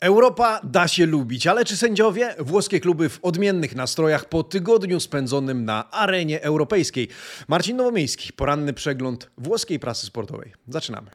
Europa da się lubić, ale czy sędziowie? Włoskie kluby w odmiennych nastrojach po tygodniu spędzonym na arenie europejskiej. Marcin Nowomiejski, poranny przegląd włoskiej prasy sportowej. Zaczynamy.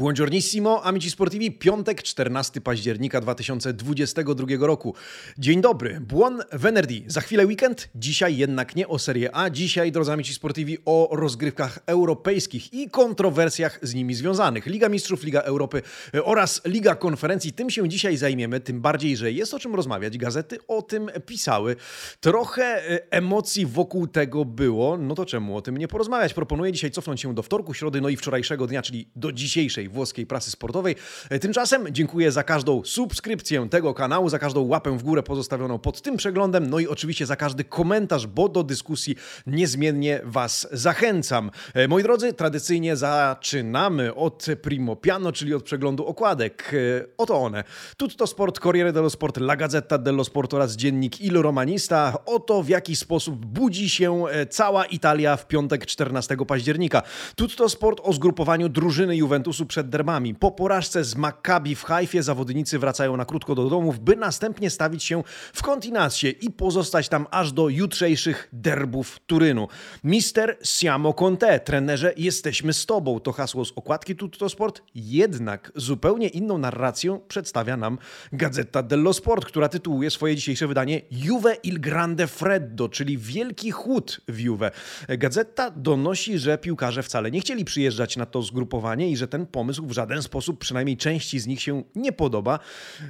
Buongiornissimo, amici sportivi, piątek 14 października 2022 roku. Dzień dobry, buon venerdì. Za chwilę weekend, dzisiaj jednak nie o Serie A, dzisiaj, drodzy amici sportivi, o rozgrywkach europejskich i kontrowersjach z nimi związanych. Liga Mistrzów, Liga Europy oraz Liga Konferencji. Tym się dzisiaj zajmiemy, tym bardziej, że jest o czym rozmawiać. Gazety o tym pisały. Trochę e, emocji wokół tego było, no to czemu o tym nie porozmawiać? Proponuję dzisiaj cofnąć się do wtorku, środy, no i wczorajszego dnia, czyli do dzisiejszej włoskiej prasy sportowej. E, tymczasem dziękuję za każdą subskrypcję tego kanału, za każdą łapę w górę pozostawioną pod tym przeglądem, no i oczywiście za każdy komentarz, bo do dyskusji niezmiennie Was zachęcam. E, moi drodzy, tradycyjnie zaczynamy od Primo Piano, czyli od przeglądu okładek. E, oto one. Tutto Sport, Corriere dello Sport, La Gazzetta dello Sport oraz dziennik Il Romanista. Oto w jaki sposób budzi się cała Italia w piątek 14 października. Tutto Sport o zgrupowaniu drużyny Juventusu przed derbami. Po porażce z Maccabi w Hajfie zawodnicy wracają na krótko do domów, by następnie stawić się w kontinacie i pozostać tam aż do jutrzejszych derbów Turynu. Mister Siamo Conte, trenerze, jesteśmy z tobą. To hasło z okładki Tutto Sport. Jednak zupełnie inną narrację przedstawia nam Gazeta dello Sport, która tytułuje swoje dzisiejsze wydanie Juve il Grande Freddo, czyli Wielki Chłód w Juve. Gazeta donosi, że piłkarze wcale nie chcieli przyjeżdżać na to zgrupowanie i że ten pomysł pomysł w żaden sposób, przynajmniej części z nich się nie podoba.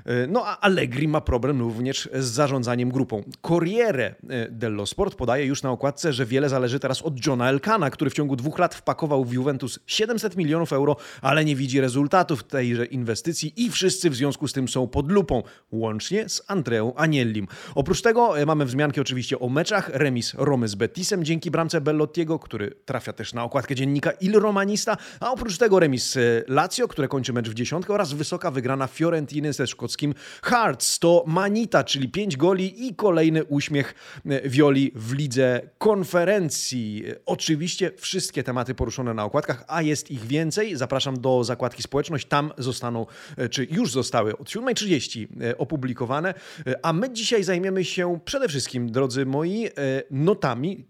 E, no a Allegri ma problem również z zarządzaniem grupą. Corriere e, dello Sport podaje już na okładce, że wiele zależy teraz od Johna Elkana, który w ciągu dwóch lat wpakował w Juventus 700 milionów euro, ale nie widzi rezultatów tejże inwestycji i wszyscy w związku z tym są pod lupą, łącznie z Andreą Aniellim. Oprócz tego e, mamy wzmianki oczywiście o meczach, remis Romy z Betisem dzięki bramce Bellottiego, który trafia też na okładkę dziennika Il Romanista, a oprócz tego remis Lazio, które kończy mecz w dziesiątkę oraz wysoka wygrana Fiorentiny ze szkockim Hearts. To Manita, czyli 5 goli i kolejny uśmiech Violi e, w lidze konferencji. Oczywiście wszystkie tematy poruszone na okładkach, a jest ich więcej. Zapraszam do zakładki społeczność. Tam zostaną, e, czy już zostały od 7.30 e, opublikowane. A my dzisiaj zajmiemy się przede wszystkim, drodzy moi, notami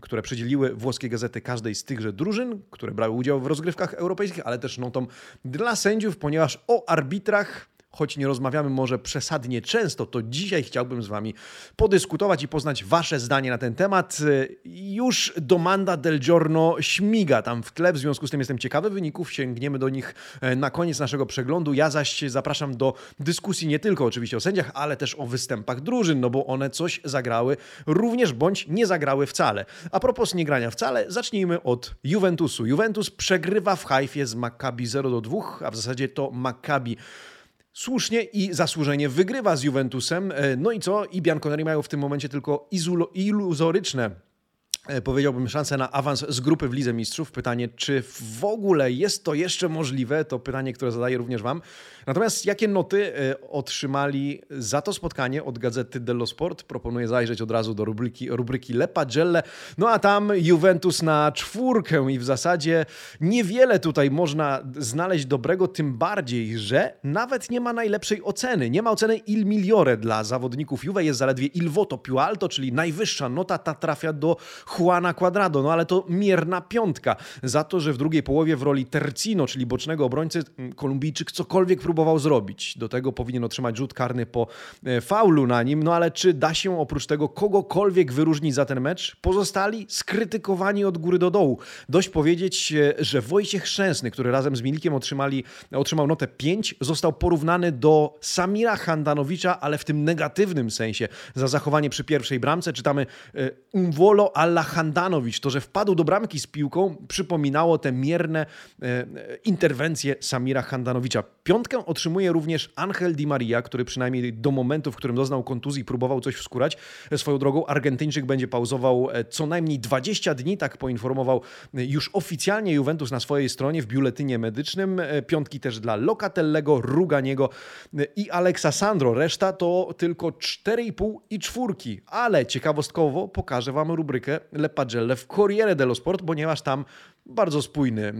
które przydzieliły włoskie gazety każdej z tychże drużyn, które brały udział w rozgrywkach europejskich, ale też notą dla sędziów, ponieważ o arbitrach choć nie rozmawiamy może przesadnie często, to dzisiaj chciałbym z Wami podyskutować i poznać Wasze zdanie na ten temat. Już domanda del giorno śmiga tam w tle, w związku z tym jestem ciekawy wyników, sięgniemy do nich e, na koniec naszego przeglądu. Ja zaś zapraszam do dyskusji nie tylko oczywiście o sędziach, ale też o występach drużyn, no bo one coś zagrały również bądź nie zagrały wcale. A propos nie grania wcale, zacznijmy od Juventusu. Juventus przegrywa w Hajfie z Maccabi 0 do 2, a w zasadzie to Maccabi słusznie i zasłużenie wygrywa z Juventusem. E, no i co? I Bianconeri mają w tym momencie tylko iluzoryczne powiedziałbym, szansę na awans z grupy w Lidze Mistrzów. Pytanie, czy w ogóle jest to jeszcze możliwe? To pytanie, które zadaję również Wam. Natomiast jakie noty e, otrzymali za to spotkanie od gazety dello Sport? Proponuję zajrzeć od razu do rubryki, rubryki Le. No a tam Juventus na czwórkę i w zasadzie niewiele tutaj można znaleźć dobrego, tym bardziej, że nawet nie ma najlepszej oceny. Nie ma oceny il migliore dla zawodników Juve, jest zaledwie il voto più alto, czyli najwyższa nota ta trafia do Juana Quadrado, no ale to mierna piątka za to, że w drugiej połowie w roli Tercino, czyli bocznego obrońcy, Kolumbijczyk cokolwiek próbował zrobić. Do tego powinien otrzymać rzut karny po e, faulu na nim. No ale czy da się oprócz tego kogokolwiek wyróżnić za ten mecz? Pozostali skrytykowani od góry do dołu. Dość powiedzieć, e, że Wojciech Szczęsny, który razem z Milikiem otrzymali, otrzymał notę 5, został porównany do Samira Handanowicza, ale w tym negatywnym sensie. Za zachowanie przy pierwszej bramce czytamy e, Umvolo alla Handanowicz. To, że wpadł do bramki z piłką, przypominało te mierne interwencje Samira Handanowicza. Piątkę otrzymuje również Angel Di Maria, który przynajmniej do momentu, w którym doznał kontuzji, próbował coś wskórać. Swoją drogą Argentyńczyk będzie pauzował e, co najmniej 20 dni, tak poinformował e, już oficjalnie Juventus na swojej stronie w biuletynie medycznym. E, piątki też dla Locatellego, Ruganiego i Alexa Sandro. Reszta to tylko 4,5 i czwórki, ale ciekawostkowo pokażę Wam rubrykę Le Pagelle w Corriere dello Sport, ponieważ tam bardzo spójny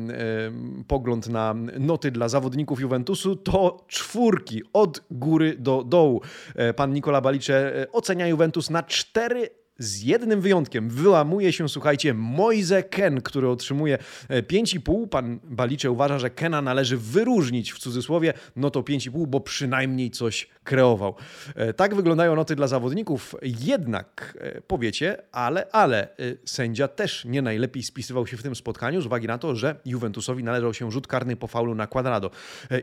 pogląd na noty dla zawodników Juventusu to czwórki od góry do dołu. Pan Nicola Balicze ocenia Juventus na cztery z jednym wyjątkiem wyłamuje się, słuchajcie, Moise Ken, który otrzymuje 5,5. E, Pan Balicze uważa, że Kena należy wyróżnić w cudzysłowie, no to 5,5, bo przynajmniej coś kreował. E, tak wyglądają noty dla zawodników. Jednak e, powiecie, ale, ale sędzia też nie najlepiej spisywał się w tym spotkaniu z uwagi na to, że Juventusowi należał się rzut karny po faulu na Quadrado.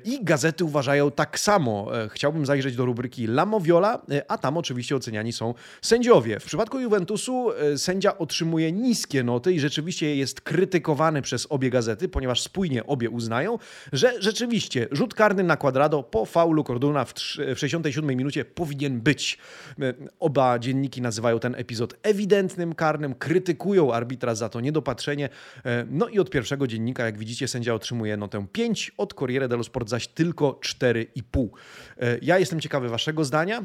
I gazety uważają tak samo. Chciałbym zajrzeć do rubryki La Moviola, a tam oczywiście oceniani są sędziowie. W przypadku Juventusu e, sędzia otrzymuje niskie noty i rzeczywiście jest krytykowany przez obie gazety, ponieważ spójnie obie uznają, że rzeczywiście rzut karny na Quadrado po faulu Corduna w 67 minucie powinien być. E, oba dzienniki nazywają ten epizod ewidentnym karnym, krytykują arbitra za to niedopatrzenie. E, no i od pierwszego dziennika, jak widzicie, sędzia otrzymuje notę 5, od Corriere dello Sport zaś tylko 4,5. Ja jestem ciekawy waszego zdania.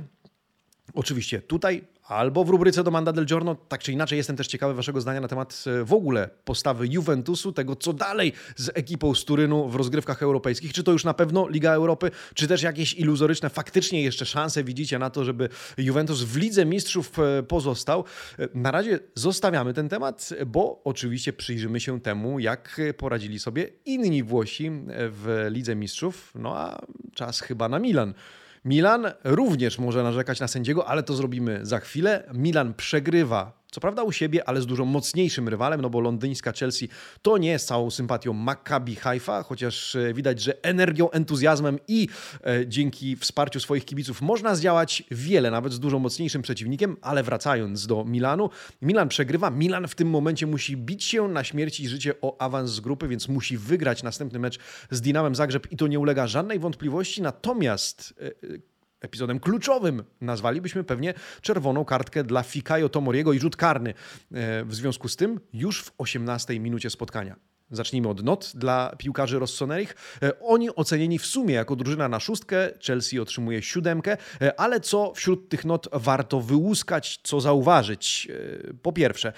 Oczywiście tutaj albo w rubryce Domanda del Giorno. Tak czy inaczej, jestem też ciekawy Waszego zdania na temat e, w ogóle postawy Juventusu, tego co dalej z ekipą z Turynu w rozgrywkach europejskich. Czy to już na pewno Liga Europy, czy też jakieś iluzoryczne, faktycznie jeszcze szanse widzicie na to, żeby Juventus w Lidze Mistrzów e, pozostał. E, na razie zostawiamy ten temat, bo oczywiście przyjrzymy się temu, jak poradzili sobie inni Włosi w Lidze Mistrzów. No a czas chyba na Milan. Milan również może narzekać na sędziego, ale to zrobimy za chwilę. Milan przegrywa co prawda u siebie, ale z dużo mocniejszym rywalem, no bo londyńska Chelsea to nie z całą sympatią Maccabi Haifa, chociaż e, widać, że energią, entuzjazmem i e, dzięki wsparciu swoich kibiców można zdziałać wiele, nawet z dużo mocniejszym przeciwnikiem, ale wracając do Milanu, Milan przegrywa, Milan w tym momencie musi bić się na śmierć i życie o awans z grupy, więc musi wygrać następny mecz z Dinamem Zagrzeb i to nie ulega żadnej wątpliwości, natomiast e, epizodem kluczowym. Nazwalibyśmy pewnie czerwoną kartkę dla Fikayo Tomoriego i rzut karny. E, w związku z tym już w 18 minucie spotkania. Zacznijmy od not dla piłkarzy Rossonerich. E, oni ocenieni w sumie jako drużyna na szóstkę, Chelsea otrzymuje siódemkę, e, ale co wśród tych not warto wyłuskać, co zauważyć? E, po pierwsze,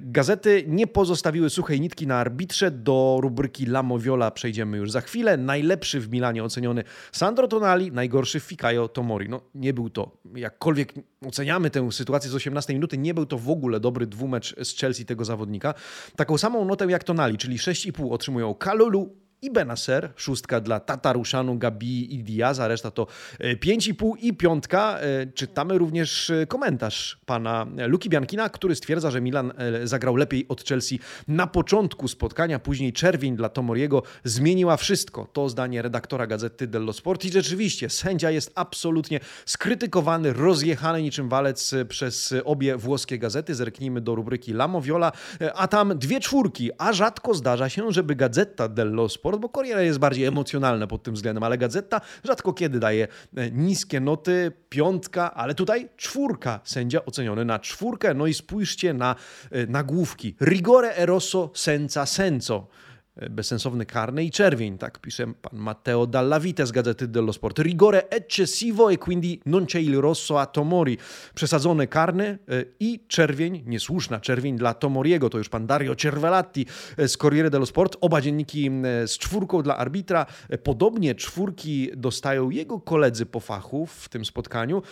gazety nie pozostawiły suchej nitki na arbitrze. Do rubryki La Moviola przejdziemy już za chwilę. Najlepszy w Milanie oceniony Sandro Tonali, najgorszy Fikayo Tomori. No nie był to, jakkolwiek oceniamy tę sytuację z 18 minuty, nie był to w ogóle dobry dwumecz z Chelsea tego zawodnika. Taką samą notę jak Tonali, czyli 6,5 otrzymują Kalulu i Benacer, szóstka dla Tataruszanu, Gabi i Diaza, reszta to 5,5 e, i piątka. E, czytamy również e, komentarz pana Luki Biankina, który stwierdza, że Milan zagrał lepiej od Chelsea na początku spotkania, później czerwień dla Tomoriego zmieniła wszystko. To zdanie redaktora gazety dello Sport i rzeczywiście sędzia jest absolutnie skrytykowany, rozjechany niczym walec przez obie włoskie gazety. Zerknijmy do rubryki La Moviola, a tam dwie czwórki, a rzadko zdarza się, żeby Gazeta dello Sport sport, bo Corriere jest bardziej emocjonalne pod tym względem, ale Gazeta rzadko kiedy daje e, niskie noty, piątka, ale tutaj czwórka, sędzia oceniony na czwórkę, no i spójrzcie na e, nagłówki. Rigore eroso senza senso bezsensowny karny i czerwień, tak pisze pan Matteo Dallavite z Gazety dello Sport. Rigore eccessivo e quindi non c'è il rosso a Tomori. Przesadzony karny e, i czerwień, niesłuszna czerwień dla Tomoriego, to już pan Dario Cervelatti e, z Corriere dello Sport. Oba dzienniki e, z czwórką dla arbitra. Podobnie czwórki dostają jego koledzy po fachu w tym spotkaniu.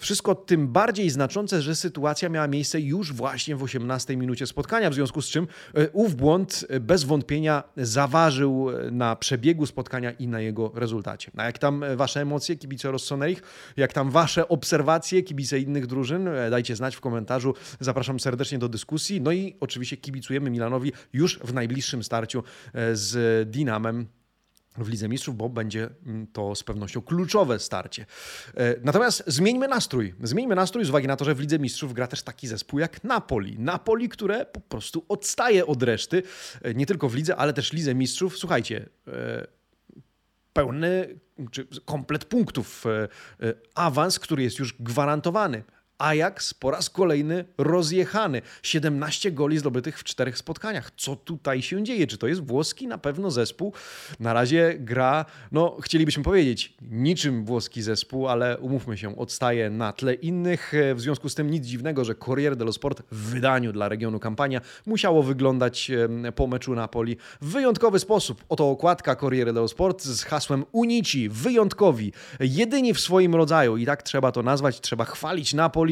Wszystko tym bardziej znaczące, że sytuacja miała miejsce już właśnie w 18 minucie spotkania, w związku z czym ów błąd bez wątpienia zaważył na przebiegu spotkania i na jego rezultacie. A jak tam wasze emocje, kibice Rossoneri, jak tam wasze obserwacje, kibice innych drużyn, dajcie znać w komentarzu. Zapraszam serdecznie do dyskusji. No i oczywiście kibicujemy Milanowi już w najbliższym starciu e, z Dinamem w Lidze Mistrzów, bo będzie mm, to z pewnością kluczowe starcie. E, natomiast zmieńmy nastrój. Zmieńmy nastrój z uwagi na to, że w Lidze Mistrzów gra też taki zespół jak Napoli. Napoli, które po prostu odstaje od reszty, e, nie tylko w Lidze, ale też Lidze Mistrzów. Słuchajcie, e, pełny czy komplet punktów, awans, który jest już gwarantowany Ajax po raz kolejny rozjechany. 17 goli zdobytych w czterech spotkaniach. Co tutaj się dzieje? Czy to jest włoski? Na pewno zespół. Na razie gra, no chcielibyśmy powiedzieć, niczym włoski zespół, ale umówmy się, odstaje na tle innych. W związku z tym nic dziwnego, że Corriere dello Sport w wydaniu dla regionu kampania musiało wyglądać po meczu Napoli w wyjątkowy sposób. Oto okładka Corriere dello Sport z hasłem Unici, wyjątkowi, jedyni w swoim rodzaju i tak trzeba to nazwać, trzeba chwalić Napoli.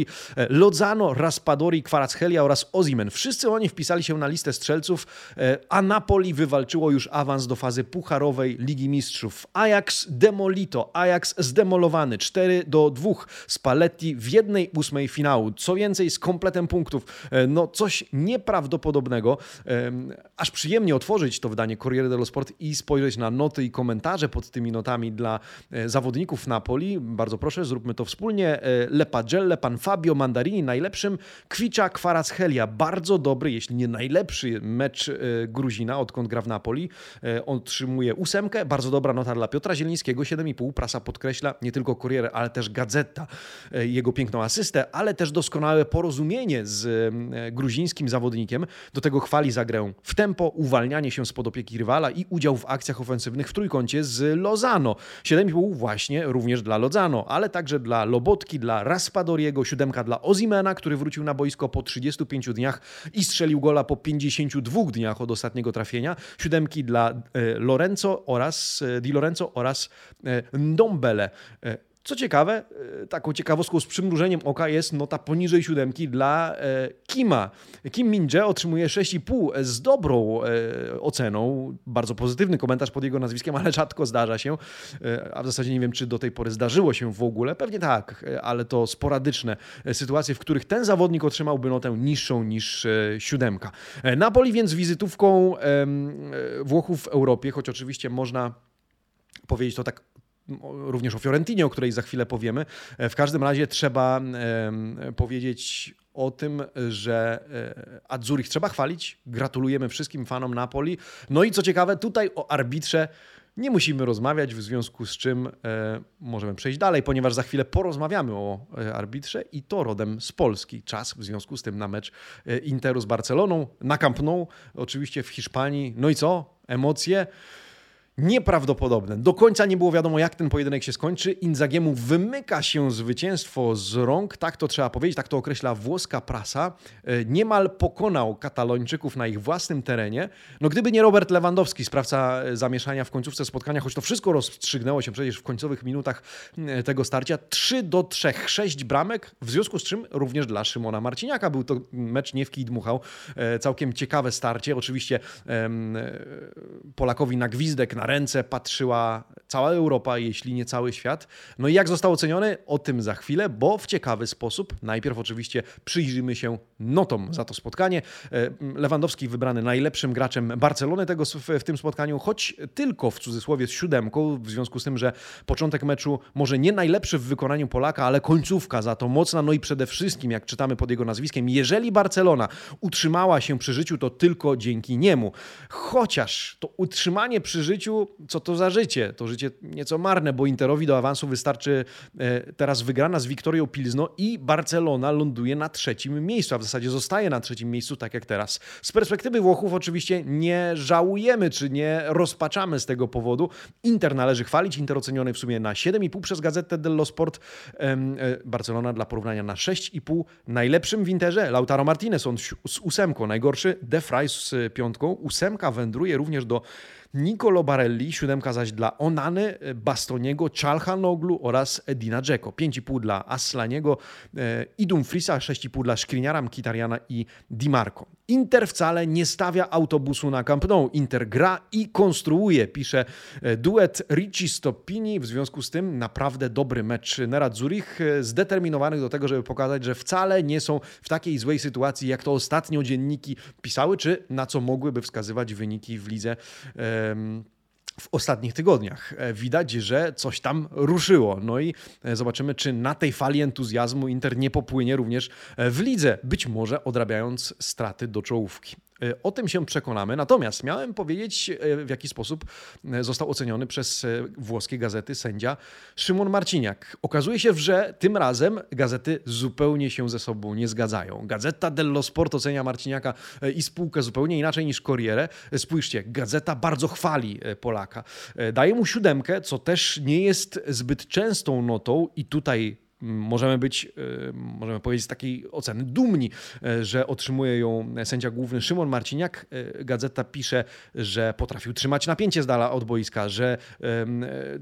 Lozano, Raspadori, Kvaratskhelia oraz Ozimen. Wszyscy oni wpisali się na listę strzelców, e, a Napoli wywalczyło już awans do fazy pucharowej Ligi Mistrzów. Ajax demolito, Ajax zdemolowany 4 do 2 Spalletti w jednej ósmej finału. Co więcej, z kompletem punktów. E, no coś nieprawdopodobnego. Aż przyjemnie otworzyć to wydanie Corriere dello Sport i spojrzeć na noty i komentarze pod tymi notami dla e, zawodników Napoli. Bardzo proszę, zróbmy to wspólnie. Lepagelle, pan Fabio Mandarini, najlepszym. Kwicza Kvaratskhelia, bardzo dobry, jeśli nie najlepszy mecz Gruzina, odkąd gra w Napoli. Otrzymuje ósemkę, bardzo dobra nota dla Piotra Zielińskiego, 7,5. Prasa podkreśla nie tylko Corriere, ale też Gazeta e, jego piękną asystę, ale też doskonałe porozumienie z e, gruzińskim zawodnikiem. Do tego chwali za grę w tempo, uwalnianie się spod opieki rywala i udział w akcjach ofensywnych w trójkącie z Lozano. 7,5 właśnie również dla Lozano, ale także dla Lobotki, dla Raspadoriego, siódemka dla Ozimena, który wrócił na boisko po 35 dniach i strzelił gola po 52 dniach od ostatniego trafienia. Siódemki dla e, Lorenzo oraz Di Lorenzo oraz Ndombele. Co ciekawe, e, taką ciekawostką z przymrużeniem oka jest nota poniżej siódemki dla e, Kima. Kim Min-jae otrzymuje 6,5 z dobrą e, oceną. Bardzo pozytywny komentarz pod jego nazwiskiem, ale rzadko zdarza się. A w zasadzie nie wiem, czy do tej pory zdarzyło się w ogóle. Pewnie tak, ale to sporadyczne sytuacje, w których ten zawodnik otrzymałby notę niższą niż siódemka. Napoli więc wizytówką Włochów w Europie, choć oczywiście można powiedzieć to tak również o Fiorentinie, o której za chwilę powiemy. E, w każdym razie trzeba powiedzieć o tym, że e, Adzurich trzeba chwalić. Gratulujemy wszystkim fanom Napoli. No i co ciekawe, tutaj o arbitrze nie musimy rozmawiać, w związku z czym e, możemy przejść dalej, ponieważ za chwilę porozmawiamy o arbitrze i to rodem z Polski. Czas w związku z tym na mecz Interu z Barceloną, na Camp Nou, oczywiście w Hiszpanii. No i co? Emocje nieprawdopodobne. Do końca nie było wiadomo, jak ten pojedynek się skończy. Inzagiemu wymyka się zwycięstwo z rąk, tak to trzeba powiedzieć, tak to określa włoska prasa. E, niemal pokonał Katalończyków na ich własnym terenie. No gdyby nie Robert Lewandowski, sprawca e, zamieszania w końcówce spotkania, choć to wszystko rozstrzygnęło się przecież w końcowych minutach e, tego starcia. 3 do 3, 6 bramek, w związku z czym również dla Szymona Marciniaka był to mecz nie w kij dmuchał. Całkiem ciekawe starcie. Oczywiście Polakowi na gwizdek, na ręce patrzyła cała Europa, jeśli nie cały świat. No i jak został oceniony? O tym za chwilę, bo w ciekawy sposób. Najpierw oczywiście przyjrzymy się notom za to spotkanie. E, Lewandowski wybrany najlepszym graczem Barcelony tego w tym spotkaniu, choć tylko w cudzysłowie z siódemką, w związku z tym, że początek meczu może nie najlepszy w wykonaniu Polaka, ale końcówka za to mocna. No i przede wszystkim, jak czytamy pod jego nazwiskiem, jeżeli Barcelona utrzymała się przy życiu, to tylko dzięki niemu. Chociaż to utrzymanie przy życiu co to za życie? To życie nieco marne, bo Interowi do awansu wystarczy e, teraz wygrana z Wiktorią Pilzno i Barcelona ląduje na trzecim miejscu, a w zasadzie zostaje na trzecim miejscu, tak jak teraz. Z perspektywy Włochów oczywiście nie żałujemy, czy nie rozpaczamy z tego powodu. Inter należy chwalić, Inter oceniony w sumie na 7,5 przez Gazetę dello Sport, e, Barcelona dla porównania na 6,5. Najlepszym w Interze Lautaro Martinez, on z ósemką, najgorszy De Frey z piątką. Ósemka wędruje również do Nicolo Barelli, siódemka zaś dla Onany, Bastoniego, Czalhanoglu oraz Edina Dzeko. 5,5 dla Aslaniego e, i Dumfrisa, 6,5 dla Szkliniara, Mkitariana i Di Marco. Inter wcale nie stawia autobusu na Camp Nou. Inter gra i konstruuje, pisze e, duet Ricci Stoppini. W związku z tym naprawdę dobry mecz Nerad Zurich, e, zdeterminowanych do tego, żeby pokazać, że wcale nie są w takiej złej sytuacji, jak to ostatnio dzienniki pisały, czy na co mogłyby wskazywać wyniki w lidze w ostatnich tygodniach. E, widać, że coś tam ruszyło. No i e, zobaczymy, czy na tej fali entuzjazmu Inter nie popłynie również e, w lidze, być może odrabiając straty do czołówki. E, o tym się przekonamy. Natomiast miałem powiedzieć, e, w jaki sposób e, został oceniony przez włoskie gazety sędzia Szymon Marciniak. Okazuje się, że tym razem gazety zupełnie się ze sobą nie zgadzają. Gazeta dello Sport ocenia Marciniaka i spółkę zupełnie inaczej niż Corriere. Spójrzcie, gazeta bardzo chwali Polaka. Daje mu siódemkę, co też nie jest zbyt częstą notą i tutaj możemy być, e, możemy powiedzieć z takiej oceny dumni, e, że otrzymuje ją sędzia główny Szymon Marciniak. E, gazeta pisze, że potrafił trzymać napięcie z dala od boiska, że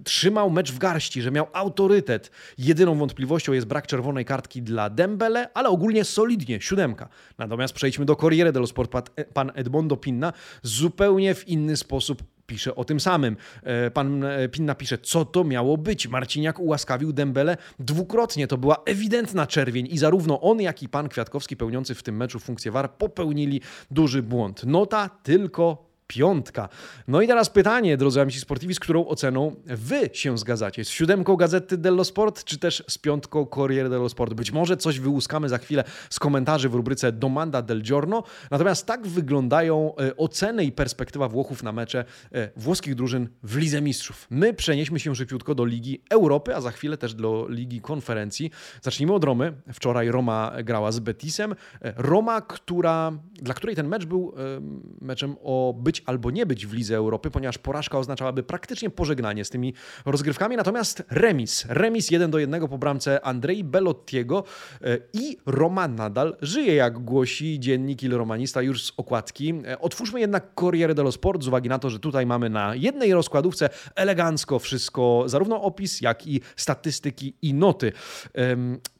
trzymał mecz w garści, że miał autorytet. Jedyną wątpliwością jest brak czerwonej kartki dla Dembele, ale ogólnie solidnie, siódemka. Natomiast przejdźmy do Corriere dello Sport. Pan Edmondo Pinna zupełnie w inny sposób pisze o tym samym. E, pan e, Pinna pisze, co to miało być. Marciniak ułaskawił Dembele dwukrotnie. To była ewidentna czerwień i zarówno on, jak i pan Kwiatkowski pełniący w tym meczu funkcję VAR popełnili duży błąd. Nota tylko piątka. No i teraz pytanie, drodzy amici sportivi, z którą oceną wy się zgadzacie? Z siódemką Gazety dello Sport, czy też z piątką Corriere dello Sport? Być może coś wyłuskamy za chwilę z komentarzy w rubryce Domanda del Giorno. Natomiast tak wyglądają e, oceny i perspektywa Włochów na mecze e, włoskich drużyn w Lidze Mistrzów. My przenieśmy się szybciutko do Ligi Europy, a za chwilę też do Ligi Konferencji. Zacznijmy od Romy. Wczoraj Roma grała z Betisem. E, Roma, która, dla której ten mecz był meczem o być albo nie być w Lidze Europy, ponieważ porażka oznaczałaby praktycznie pożegnanie z tymi rozgrywkami. Natomiast remis, remis 1 do 1 po bramce Andrei Belottiego e, i Roma nadal żyje, jak głosi dziennik Il Romanista już z okładki. E, otwórzmy jednak Corriere dello Sport z uwagi na to, że tutaj mamy na jednej rozkładówce elegancko wszystko, zarówno opis, jak i statystyki i noty.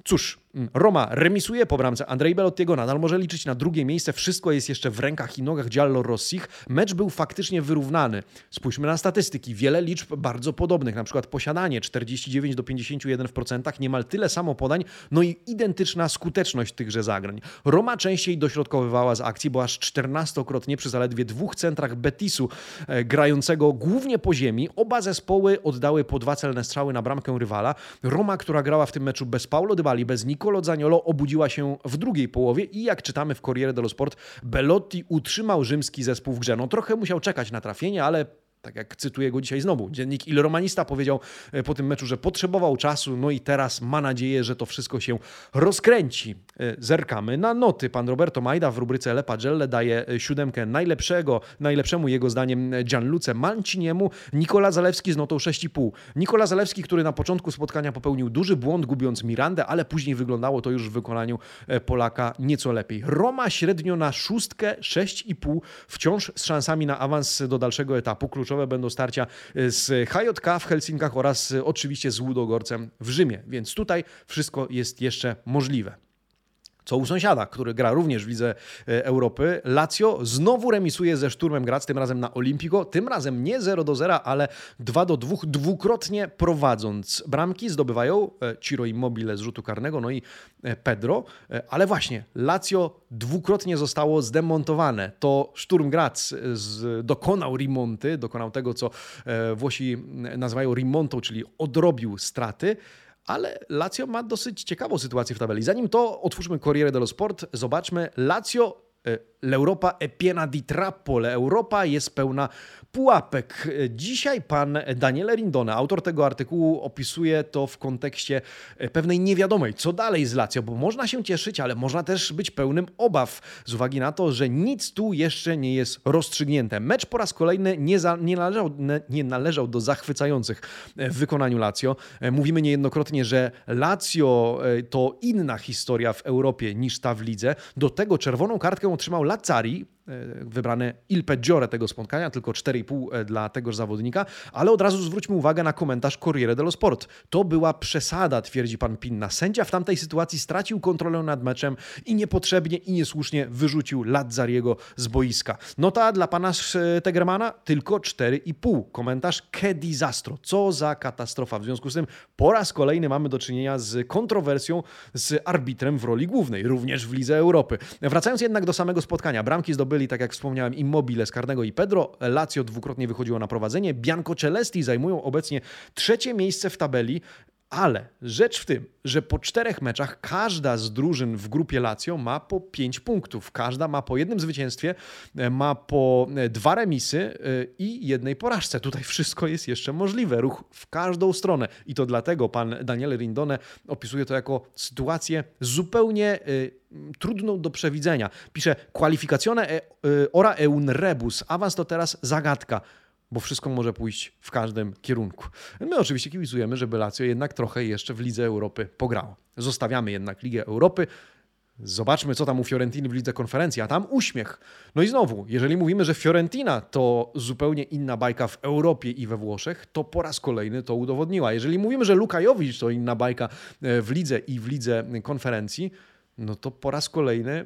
Cóż, Roma remisuje po bramce Andrei Belottiego, nadal może liczyć na drugie miejsce. Wszystko jest jeszcze w rękach i nogach Giallo Rossich. Mecz był faktycznie wyrównany. Spójrzmy na statystyki. Wiele liczb bardzo podobnych, na przykład posiadanie 49 do 51%, niemal tyle samo podań, no i identyczna skuteczność tychże zagrań. Roma częściej dośrodkowywała z akcji, bo aż 14-krotnie przy zaledwie dwóch centrach Betisu e, grającego głównie po ziemi. Oba zespoły oddały po dwa celne strzały na bramkę rywala. Roma, która grała w tym meczu bez Paulo Dybali, bez Nicolo Zaniolo obudziła się w drugiej połowie i jak czytamy w Corriere dello Sport, Belotti utrzymał rzymski zespół w grze. No trochę musiał czekać na trafienie, ale tak jak cytuję go dzisiaj znowu, dziennik Il Romanista powiedział e, po tym meczu, że potrzebował czasu, no i teraz ma nadzieję, że to wszystko się rozkręci. E, zerkamy na noty. Pan Roberto Majda w rubryce Le Pagelle daje e, siódemkę najlepszego, najlepszemu jego zdaniem Gianluce Manciniemu. Nikola Zalewski z notą 6,5. Nikola Zalewski, który na początku spotkania popełnił duży błąd, gubiąc Mirandę, ale później wyglądało to już w wykonaniu Polaka nieco lepiej. Roma średnio na szóstkę 6,5, wciąż z szansami na awans do dalszego etapu. Kluczowe kluczowe będą starcia z HJK w Helsinkach oraz oczywiście z Łudogorcem w Rzymie, więc tutaj wszystko jest jeszcze możliwe co u sąsiada, który gra również w Lidze e, Europy. Lazio znowu remisuje ze Szturmem Graz, tym razem na Olimpico, tym razem nie 0 do 0, ale 2 do 2, dwukrotnie prowadząc. Bramki zdobywają e, Ciro Immobile z rzutu karnego, no i e, Pedro, ale właśnie Lazio dwukrotnie zostało zdemontowane. To Szturm Graz dokonał remonty, dokonał tego, co Włosi nazywają remontą, czyli odrobił straty ale Lazio ma dosyć ciekawą sytuację w tabeli. Zanim to otwórzmy Corriere dello Sport, zobaczmy Lazio L'Europa è piena di trappole. Europa jest pełna pułapek. Dzisiaj pan Daniele Rindone, autor tego artykułu, opisuje to w kontekście pewnej niewiadomej, co dalej z Lazio, bo można się cieszyć, ale można też być pełnym obaw z uwagi na to, że nic tu jeszcze nie jest rozstrzygnięte. Mecz po raz kolejny nie, za, nie, należał, nie należał do zachwycających w wykonaniu Lazio. Mówimy niejednokrotnie, że Lazio e, to inna historia w Europie niż ta w lidze. Do tego czerwoną kartkę otrzymał Lazzari, wybrane il peggiore tego spotkania, tylko 4,5 e, dla tegoż zawodnika, ale od razu zwróćmy uwagę na komentarz Corriere dello Sport. To była przesada, twierdzi pan Pinna. Sędzia w tamtej sytuacji stracił kontrolę nad meczem i niepotrzebnie i niesłusznie wyrzucił Lazzariego z boiska. Nota dla pana Tegermana tylko 4,5. Komentarz che disastro. Co za katastrofa. W związku z tym po raz kolejny mamy do czynienia z kontrowersją z arbitrem w roli głównej, również w Lidze Europy. Wracając jednak do samego spotkania, bramki zdobyły tak jak wspomniałem, Immobile z Karnego i Pedro. Lazio dwukrotnie wychodziło na prowadzenie. Bianco Celesti zajmują obecnie trzecie miejsce w tabeli Ale rzecz w tym, że po czterech meczach każda z drużyn w grupie Lazio ma po pięć punktów. Każda ma po jednym zwycięstwie, e, ma po e, dwa remisy e, i jednej porażce. Tutaj wszystko jest jeszcze możliwe. Ruch w każdą stronę. I to dlatego pan Daniel Rindone opisuje to jako sytuację zupełnie trudną do przewidzenia. Pisze, kwalifikazione ora e un rebus. Awans to teraz zagadka bo wszystko może pójść w każdym kierunku. My oczywiście kibicujemy, żeby Lazio jednak trochę jeszcze w Lidze Europy pograło. Zostawiamy jednak Ligę Europy. Zobaczmy, co tam u Fiorentiny w Lidze Konferencji, a tam uśmiech. No i znowu, jeżeli mówimy, że Fiorentina to zupełnie inna bajka w Europie i we Włoszech, to po raz kolejny to udowodniła. Jeżeli mówimy, że Lukajowicz to inna bajka e, w lidze i w Lidze Konferencji, no to po raz kolejny e,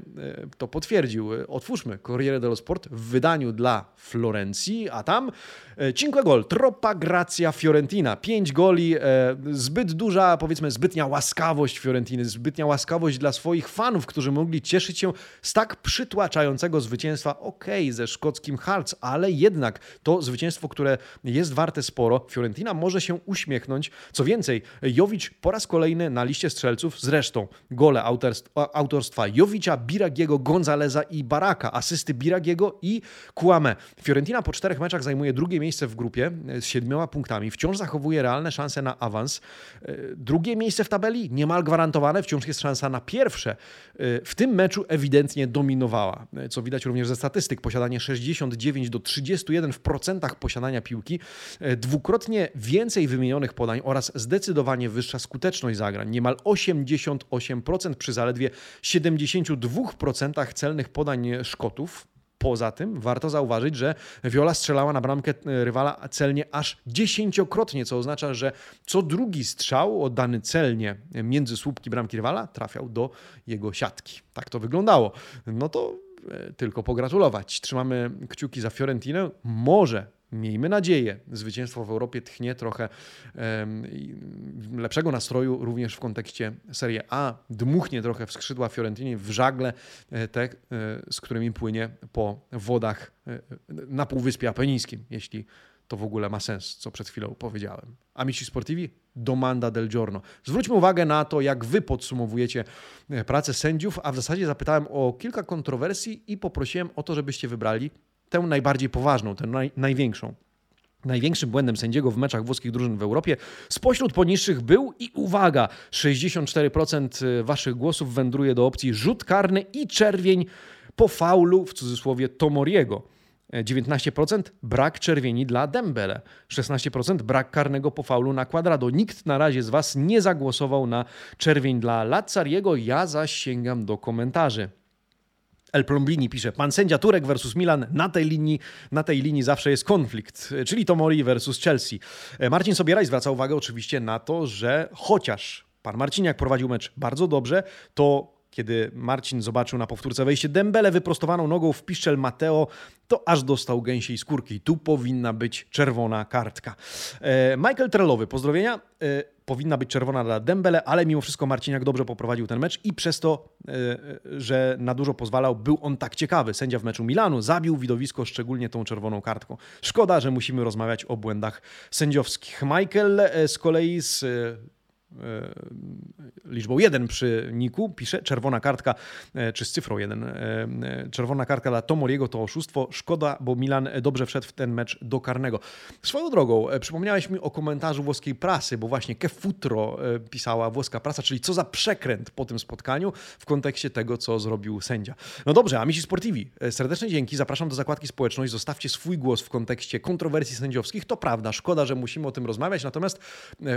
to potwierdził. Otwórzmy Corriere dello Sport w wydaniu dla Florencji, a tam e, cinque gol, troppa gracja Fiorentina. Pięć goli, e, zbyt duża, powiedzmy, zbytnia łaskawość Fiorentiny, zbytnia łaskawość dla swoich fanów, którzy mogli cieszyć się z tak przytłaczającego zwycięstwa, okej, okay, ze szkockim Hearts, ale jednak to zwycięstwo, które jest warte sporo. Fiorentina może się uśmiechnąć. Co więcej, Jowicz po raz kolejny na liście strzelców, zresztą gole autorstwa autorstwa Jowicza, Biragiego, Gonzaleza i Baraka, asysty Biragiego i Kłame. Fiorentina po czterech meczach zajmuje drugie miejsce w grupie e, z siedmioma punktami. Wciąż zachowuje realne szanse na awans. E, drugie miejsce w tabeli niemal gwarantowane, wciąż jest szansa na pierwsze. E, w tym meczu ewidentnie dominowała, co widać również ze statystyk. Posiadanie 69 do 31 w procentach posiadania piłki, dwukrotnie więcej wymienionych podań oraz zdecydowanie wyższa skuteczność zagrań. Niemal 88% przy zaledwie 72% celnych podań Szkotów. Poza tym warto zauważyć, że Viola strzelała na bramkę e, rywala celnie aż dziesięciokrotnie, co oznacza, że co drugi strzał oddany celnie między słupki bramki rywala trafiał do jego siatki. Tak to wyglądało. No to e, tylko pogratulować. Trzymamy kciuki za Fiorentinę. Może miejmy nadzieję, zwycięstwo w Europie tchnie trochę lepszego nastroju również w kontekście Serie A. Dmuchnie trochę w skrzydła Fiorentini, w żagle e, te, e, z którymi płynie po wodach e, na Półwyspie Apenińskim, jeśli to w ogóle ma sens, co przed chwilą powiedziałem. Amici Sportivi, domanda del giorno. Zwróćmy uwagę na to, jak wy podsumowujecie pracę sędziów, a w zasadzie zapytałem o kilka kontrowersji i poprosiłem o to, żebyście wybrali tę najbardziej poważną, tę naj, największą. Największym błędem sędziego w meczach włoskich drużyn w Europie spośród poniższych był i uwaga, 64% y, waszych głosów wędruje do opcji rzut karny i czerwień po faulu w cudzysłowie Tomoriego. 19% brak czerwieni dla Dembele, 16% brak karnego po faulu na Quadrado. Nikt na razie z Was nie zagłosował na czerwień dla Lazzariego, ja zaś sięgam do komentarzy. El Plombini pisze, pan sędzia Turek versus Milan, na tej linii, na tej linii zawsze jest konflikt, czyli Tomori versus Chelsea. E, Marcin Sobieraj zwraca uwagę oczywiście na to, że chociaż pan Marciniak prowadził mecz bardzo dobrze, to kiedy Marcin zobaczył na powtórce wejście Dembele wyprostowaną nogą w piszczel Mateo, to aż dostał gęsiej skórki. Tu powinna być czerwona kartka. E, Michael Trellowy, pozdrowienia. E, powinna być czerwona dla Dembele, ale mimo wszystko Marciniak dobrze poprowadził ten mecz i przez to, że na dużo pozwalał, był on tak ciekawy. Sędzia w meczu Milanu zabił widowisko szczególnie tą czerwoną kartką. Szkoda, że musimy rozmawiać o błędach sędziowskich. Michael z kolei z E, liczbą 1 przy niku pisze czerwona kartka, e, czy z cyfrą 1. E, czerwona kartka dla Tomoriego to oszustwo. Szkoda, bo Milan dobrze wszedł w ten mecz do karnego. Swoją drogą, przypomniałeś mi o komentarzu włoskiej prasy, bo właśnie que futro pisała włoska prasa, czyli co za przekręt po tym spotkaniu w kontekście tego, co zrobił sędzia. No dobrze, Amici Sportivi, serdeczne dzięki. Zapraszam do zakładki społeczność. Zostawcie swój głos w kontekście kontrowersji sędziowskich. To prawda, szkoda, że musimy o tym rozmawiać, natomiast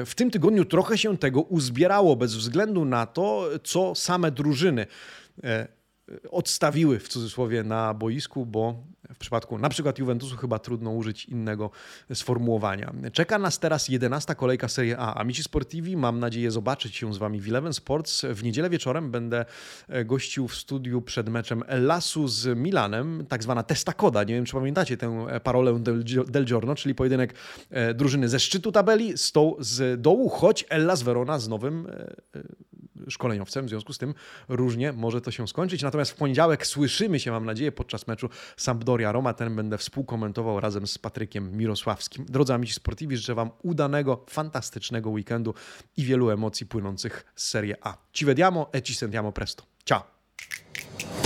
w tym tygodniu trochę się tego uzbierało bez względu na to, co same drużyny e, odstawiły w cudzysłowie na boisku, bo w przypadku na przykład Juventusu chyba trudno użyć innego sformułowania. Czeka nas teraz 11 kolejka Serie A. Amici Sportivi, mam nadzieję zobaczyć się z Wami w Eleven Sports. W niedzielę wieczorem będę e, gościł w studiu przed meczem Lasu z Milanem, tak zwana testa koda. Nie wiem, czy pamiętacie tę parolę del Giorno, czyli pojedynek e, drużyny ze szczytu tabeli z, tą, z dołu, choć Ellas Verona z nowym e, szkoleniowcem, w związku z tym różnie może to się skończyć. Natomiast w poniedziałek słyszymy się, mam nadzieję, podczas meczu Sampdoria-Roma. Ten będę współkomentował razem z Patrykiem Mirosławskim. Drodzy amici sportivi, życzę Wam udanego, fantastycznego weekendu i wielu emocji płynących z Serie A. Ci vediamo e ci sentiamo presto. Ciao!